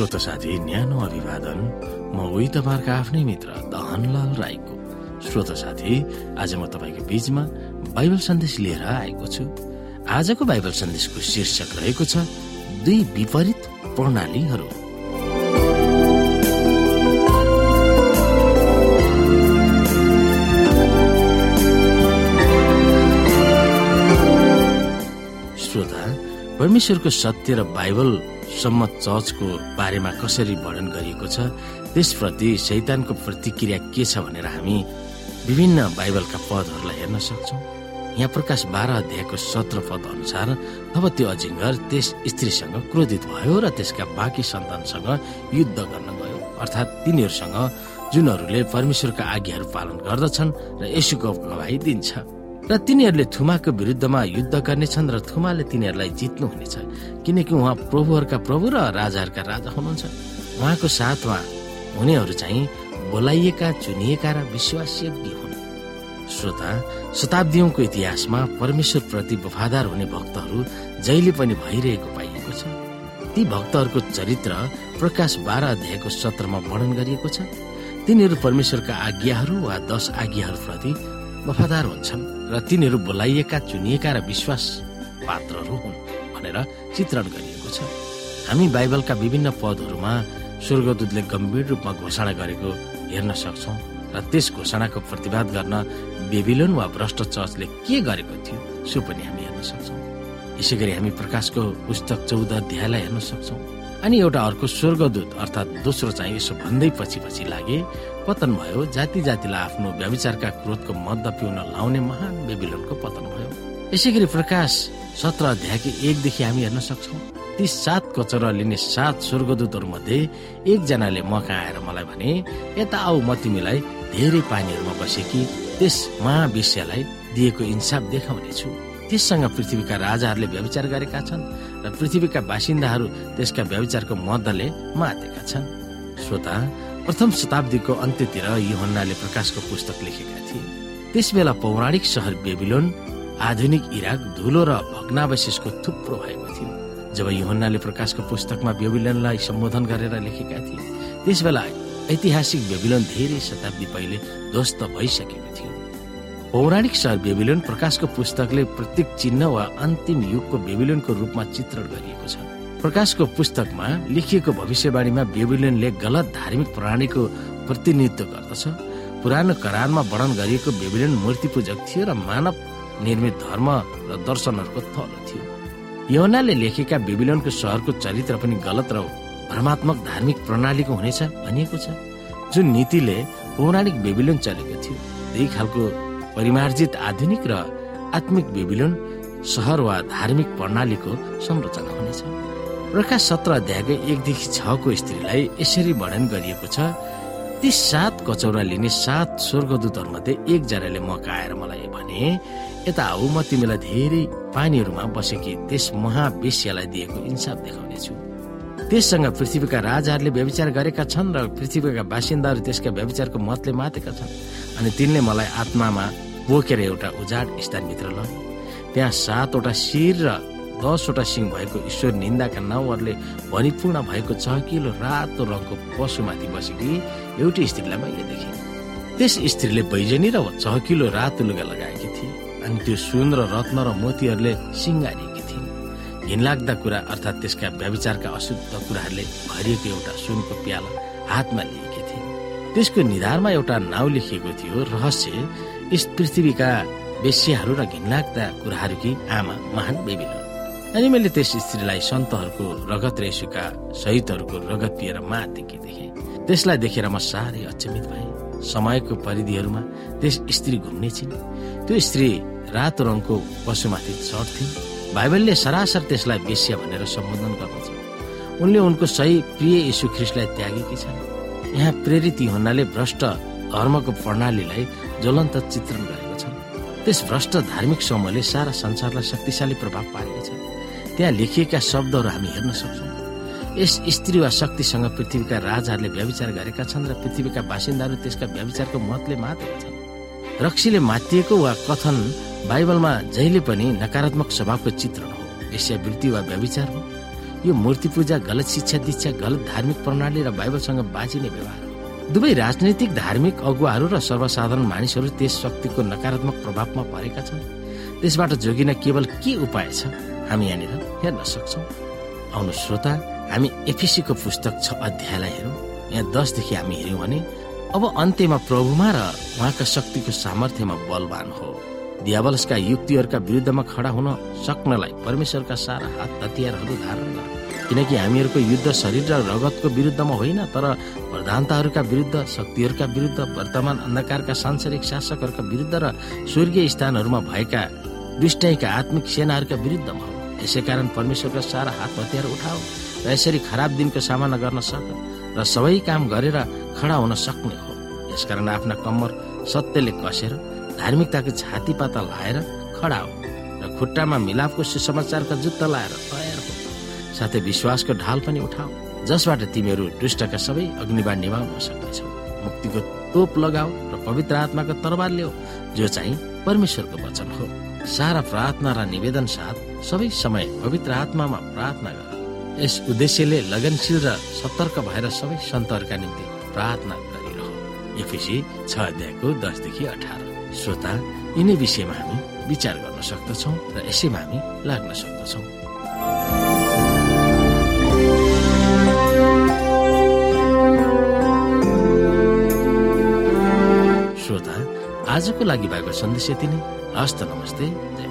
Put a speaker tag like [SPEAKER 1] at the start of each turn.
[SPEAKER 1] श्रोत साथी न्यानो अभिवादन। म उही तपाईँहरूको आफ्नै मित्र दहनलाल राईको। श्रोत साथी आज म तपाईँको बीचमा बाइबल सन्देश लिएर आएको छु। आजको बाइबल सन्देशको शीर्षक रहेको छ दुई विपरीत प्रणालीहरू। श्रोता परमेश्वरको सत्य र बाइबल सम्म चर्चको बारेमा कसरी वर्णन गरिएको छ त्यसप्रति शैतानको प्रतिक्रिया के छ भनेर हामी विभिन्न बाइबलका पदहरूलाई हेर्न सक्छौँ। यहाँ प्रकाश बाह्र अध्यायको सत्र पद अनुसार तब त्यो अजिङ्गर त्यस स्त्रीसँग क्रोधित भयो र त्यसका बाँकी सन्तानसँग युद्ध गर्न गयो। अर्थात् तिनीहरूसँग जुनहरूले परमेश्वरका आज्ञाहरू पालन गर्दछन् र यसुको गवाई दिन्छ। र तिनीहरूले थुमाको विरुद्धमा युद्ध गर्नेछन् र थुमाले तिनीहरूलाई जित्नु हुनेछ। किनकि उहाँ प्रभुहरूका प्रभु र राजाहरूका राजा हुनुहुन्छ। उहाँको साथमा हुनेहरू चाहिँ बोलाइएका चुनिएका र विश्वासयोग्य हुन्। श्रोता शताब्दीको इतिहासमा परमेश्वर प्रति वफादार हुने भक्तहरू जहिले पनि भइरहेको पाइएको छ। ती भक्तहरूको चरित्र प्रकाश बाह्र अध्यायको सत्रमा वर्णन गरिएको छ। तिनीहरू परमेश्वरका आज्ञाहरू वा दश आज्ञाहरूप्रति वफादार हुन्छन्। र तिनीहरू बोलाइएका चुनिएका र विश्वास पात्रहरू हुन् भनेर चित्रण गरिएको छ। हामी बाइबलका विभिन्न पदहरूमा स्वर्गदूतले गम्भीर रूपमा घोषणा गरेको हेर्न सक्छौँ र त्यस घोषणाको प्रतिवाद गर्न बेबिलोन वा भ्रष्ट चर्चले के गरेको थियो सो पनि हामी हेर्न सक्छौँ। यसै गरी हामी प्रकाशको पुस्तक चौध अध्यायलाई हेर्न सक्छौँ। अनि एउटा अर्को स्वर्गदूत अर्थात् दोस्रो चाहिँ यसो भन्दै पछि पछि लागे पतन भयो जाति जातिलाई आफ्नो व्याविचारका क्रोधको मद्द पिउन लाउने महान बेबिलोनको पतन भयो। यसै गरी प्रकाश सत्र अध्यायको एकदेखि हामी हेर्न सक्छौँ। ती सात कचरा लिने सात स्वर्गदूतहरू मध्ये एकजनाले म कहाँ आएर मलाई भने यता आऊ म तिमीलाई धेरै पानीहरूमा बसेकी त्यस महाविश्यलाई दिएको इन्साफ देखाउनेछु। त्यससँग पृथ्वीका राजाहरूले व्यविचार गरेका छन् र पृथ्वीका बासिन्दाहरू त्यसका व्यविचारको मद्दले मातेका छन्। श्रोता प्रथम शताब्दीको अन्त्यतिर युहन्नाले प्रकाशको पुस्तक लेखेका थिए। त्यस बेला पौराणिक सहर बेबिलोन आधुनिक इराक धुलो र भग्नावशेषको थुप्रो भएको थियो। जब युहन्नाले प्रकाशको पुस्तकमा बेबिलोनलाई सम्बोधन गरेर लेखेका थिए त्यस बेला ऐतिहासिक बेबिलोन धेरै शताब्दी पहिले ध्वस्त भइसकेको थियो। पौराणिक सहर बेबिलोन प्रकाशको पुस्तकले प्रत्येक चिन्ह वा अन्तिम युगको बेबिलोनको रूपमा चित्रण गरिएको छ। प्रकाशको पुस्तकमा लेखिएको भविष्यवाणीमा बेबिलोनले गलत धार्मिक प्रणालीको प्रतिनिधित्व गर्दछ। पुरानो करारमा वर्णन गरिएको बेबिलोन मूर्ति पूजक थियो र मानव निर्मित धर्म र दर्शनहरूको थलो थियो। यौनाले लेखेका बेबिलोनको सहरको चरित्र पनि गलत र भ्रमात्मक धार्मिक प्रणालीको हुनेछ भनिएको छ। जुन नीतिले पौराणिक बेबिलोन चलेको थियो त्यही खालको परिमार्जित आधुनिक र आत्मिक बेबिलोन सहर वा धार्मिक प्रणालीको संरचना हुनेछ। प्रकाश सत्र अध्यायको एकदेखि छको स्त्रीलाई यसरी वर्णन गरिएको छ ती सात कचौरा लिने सात स्वर्गदूतहरूमध्ये एकजनाले म आएर मलाई भने यता आऊ म तिमीलाई धेरै पानीहरूमा बसेकी त्यस महावेश्यलाई दिएको इन्साफ देखाउनेछु। त्यससँग पृथ्वीका राजाहरूले व्यविचार गरेका छन् र पृथ्वीका बासिन्दाहरू त्यसका व्यविचारको मतले मातेका छन्। अनि तिनले मलाई आत्मामा बोकेर एउटा उजाड स्थानभित्र लगे त्यहाँ सातवटा शिर र दसवटा सिंह भएको ईश्वर निन्दाका नाउँहरूले भरिपूर्ण भएको चहकिलो रातो रङको पशुमाथि बसेकी एउटी स्त्रीलाई मैले देखेँ। त्यस स्त्रीले बैजनी र चहकिलो रातो लुगा लगाएकी थिए अनि त्यो सुन र रत्न र मोतीहरूले सिङ्गारिएकी थिइन् घिनलाग्दा कुरा अर्थात् त्यसका व्याविचारका अशुद्ध कुराहरूले भरिएको एउटा सुनको प्याला हातमा थिइन् त्यसको निधारमा एउटा नाउँ लेखिएको थियो रहस्य यस पृथ्वीका वेश्याहरू र घिनलाग्दा कुराहरूकी आमा महान बेबिलो। अनि मैले त्यस स्त्रीलाई सन्तहरूको रगत रेसुका शहीदहरूको रगत पिएर मातेकी देखेँ। त्यसलाई देखेर म साह्रै अचम्मित भएँ। समयको परिधिहरूमा त्यस स्त्री घुम्ने छिन्। त्यो स्त्री रातो रङको पशुमाथि चढ्थिन् बाइबलले सरासर त्यसलाई बेस्या भनेर सम्बोधन गर्दछ। उनले उनको सही प्रिय यशु ख्रिस्टलाई त्यागेकी छन्। यहाँ प्रेरित हुनाले भ्रष्ट धर्मको प्रणालीलाई ज्वलन्त चित्रण गरेको छ। त्यस भ्रष्ट धार्मिक समूहले सारा संसारलाई शक्तिशाली प्रभाव पारेको छ। त्यहाँ लेखिएका शब्दहरू हामी हेर्न सक्छौँ। यस स्त्री वा शक्तिसँग पृथ्वीका राजाहरूले व्यविचार गरेका छन् र पृथ्वीका बासिन्दाहरू त्यसका व्यविचारको मतले मातेका छन्। रक्सीले मातिएको वा कथन बाइबलमा जहिले पनि नकारात्मक स्वभावको चित्रण हो। वेश्यावृत्ति वा व्यविचार हो। यो मूर्ति पूजा गलत शिक्षा दीक्षा गलत धार्मिक प्रणाली र बाइबलसँग बाँचिने व्यवहार दुवै राजनैतिक धार्मिक अगुवाहरू र सर्वसाधारण मानिसहरू त्यस शक्तिको नकारात्मक प्रभावमा परेका छन्। त्यसबाट जोगिन केवल के उपाय छ? हामी यहाँनिर हेर्न सक्छौ। आउनु श्रोता हामी एफिसीको पुस्तक छ अध्यायलाई हेरौँ। यहाँ दसदेखि हामी हेऱ्यौँ भने अब अन्त्यमा प्रभुमा र उहाँका शक्तिको सामर्थ्यमा बलवान हो। दियावलसका युक्तिहरूका विरुद्धमा खडा हुन सक्नलाई परमेश्वरका सारा हात हतियारहरू धारण गर। किनकि हामीहरूको युद्ध शरीर र रगतको विरुद्धमा होइन तर प्रधानताहरूका विरुद्ध शक्तिहरूका विरुद्ध वर्तमान अन्धकारका सांसारिक शासकहरूका विरुद्ध र स्वर्गीय स्थानहरूमा भएका दुष्टैका आत्मिक सेनाहरूका विरुद्धमा हो। यसै कारण परमेश्वरका सारा हात हतियार उठाओ र यसरी खराब दिनको सामना गर्न सक र सबै काम गरेर खडा हुन सक्ने हो। यसकारण आफ्ना कम्मर सत्यले कसेर धार्मिकताको छाती पाता लाएर खडा हो र खुट्टामा मिलापको सुसमाचारका जुत्ता लाएर तयार हो। साथै विश्वासको ढाल पनि उठाऊ जसबाट तिमीहरू दुष्टका सबै अग्निबाण निभाउन सक्नेछौ। मुक्तिको तोप लगाऊ र पवित्र आत्माको तरबार ल्याऊ जो चाहिँ परमेश्वरको वचन हो। सारा प्रार्थना र निवेदन साथ सबै समय पवित्र आत्मामा प्रार्थना गर। यस उद्देश्यले लगनशील र सतर्क भएर सबै सन्तहरूका निम्ति प्रार्थना गरिरह। एफिसी छ अध्यायको दसदेखि अठार। श्रोता यिनै विषयमा हामी विचार गर्न सक्दछौ र यसैमा हामी लाग्न सक्दछौ। श्रोता आजको लागि भएको सन्देश यति नै। हस्त नमस्ते जय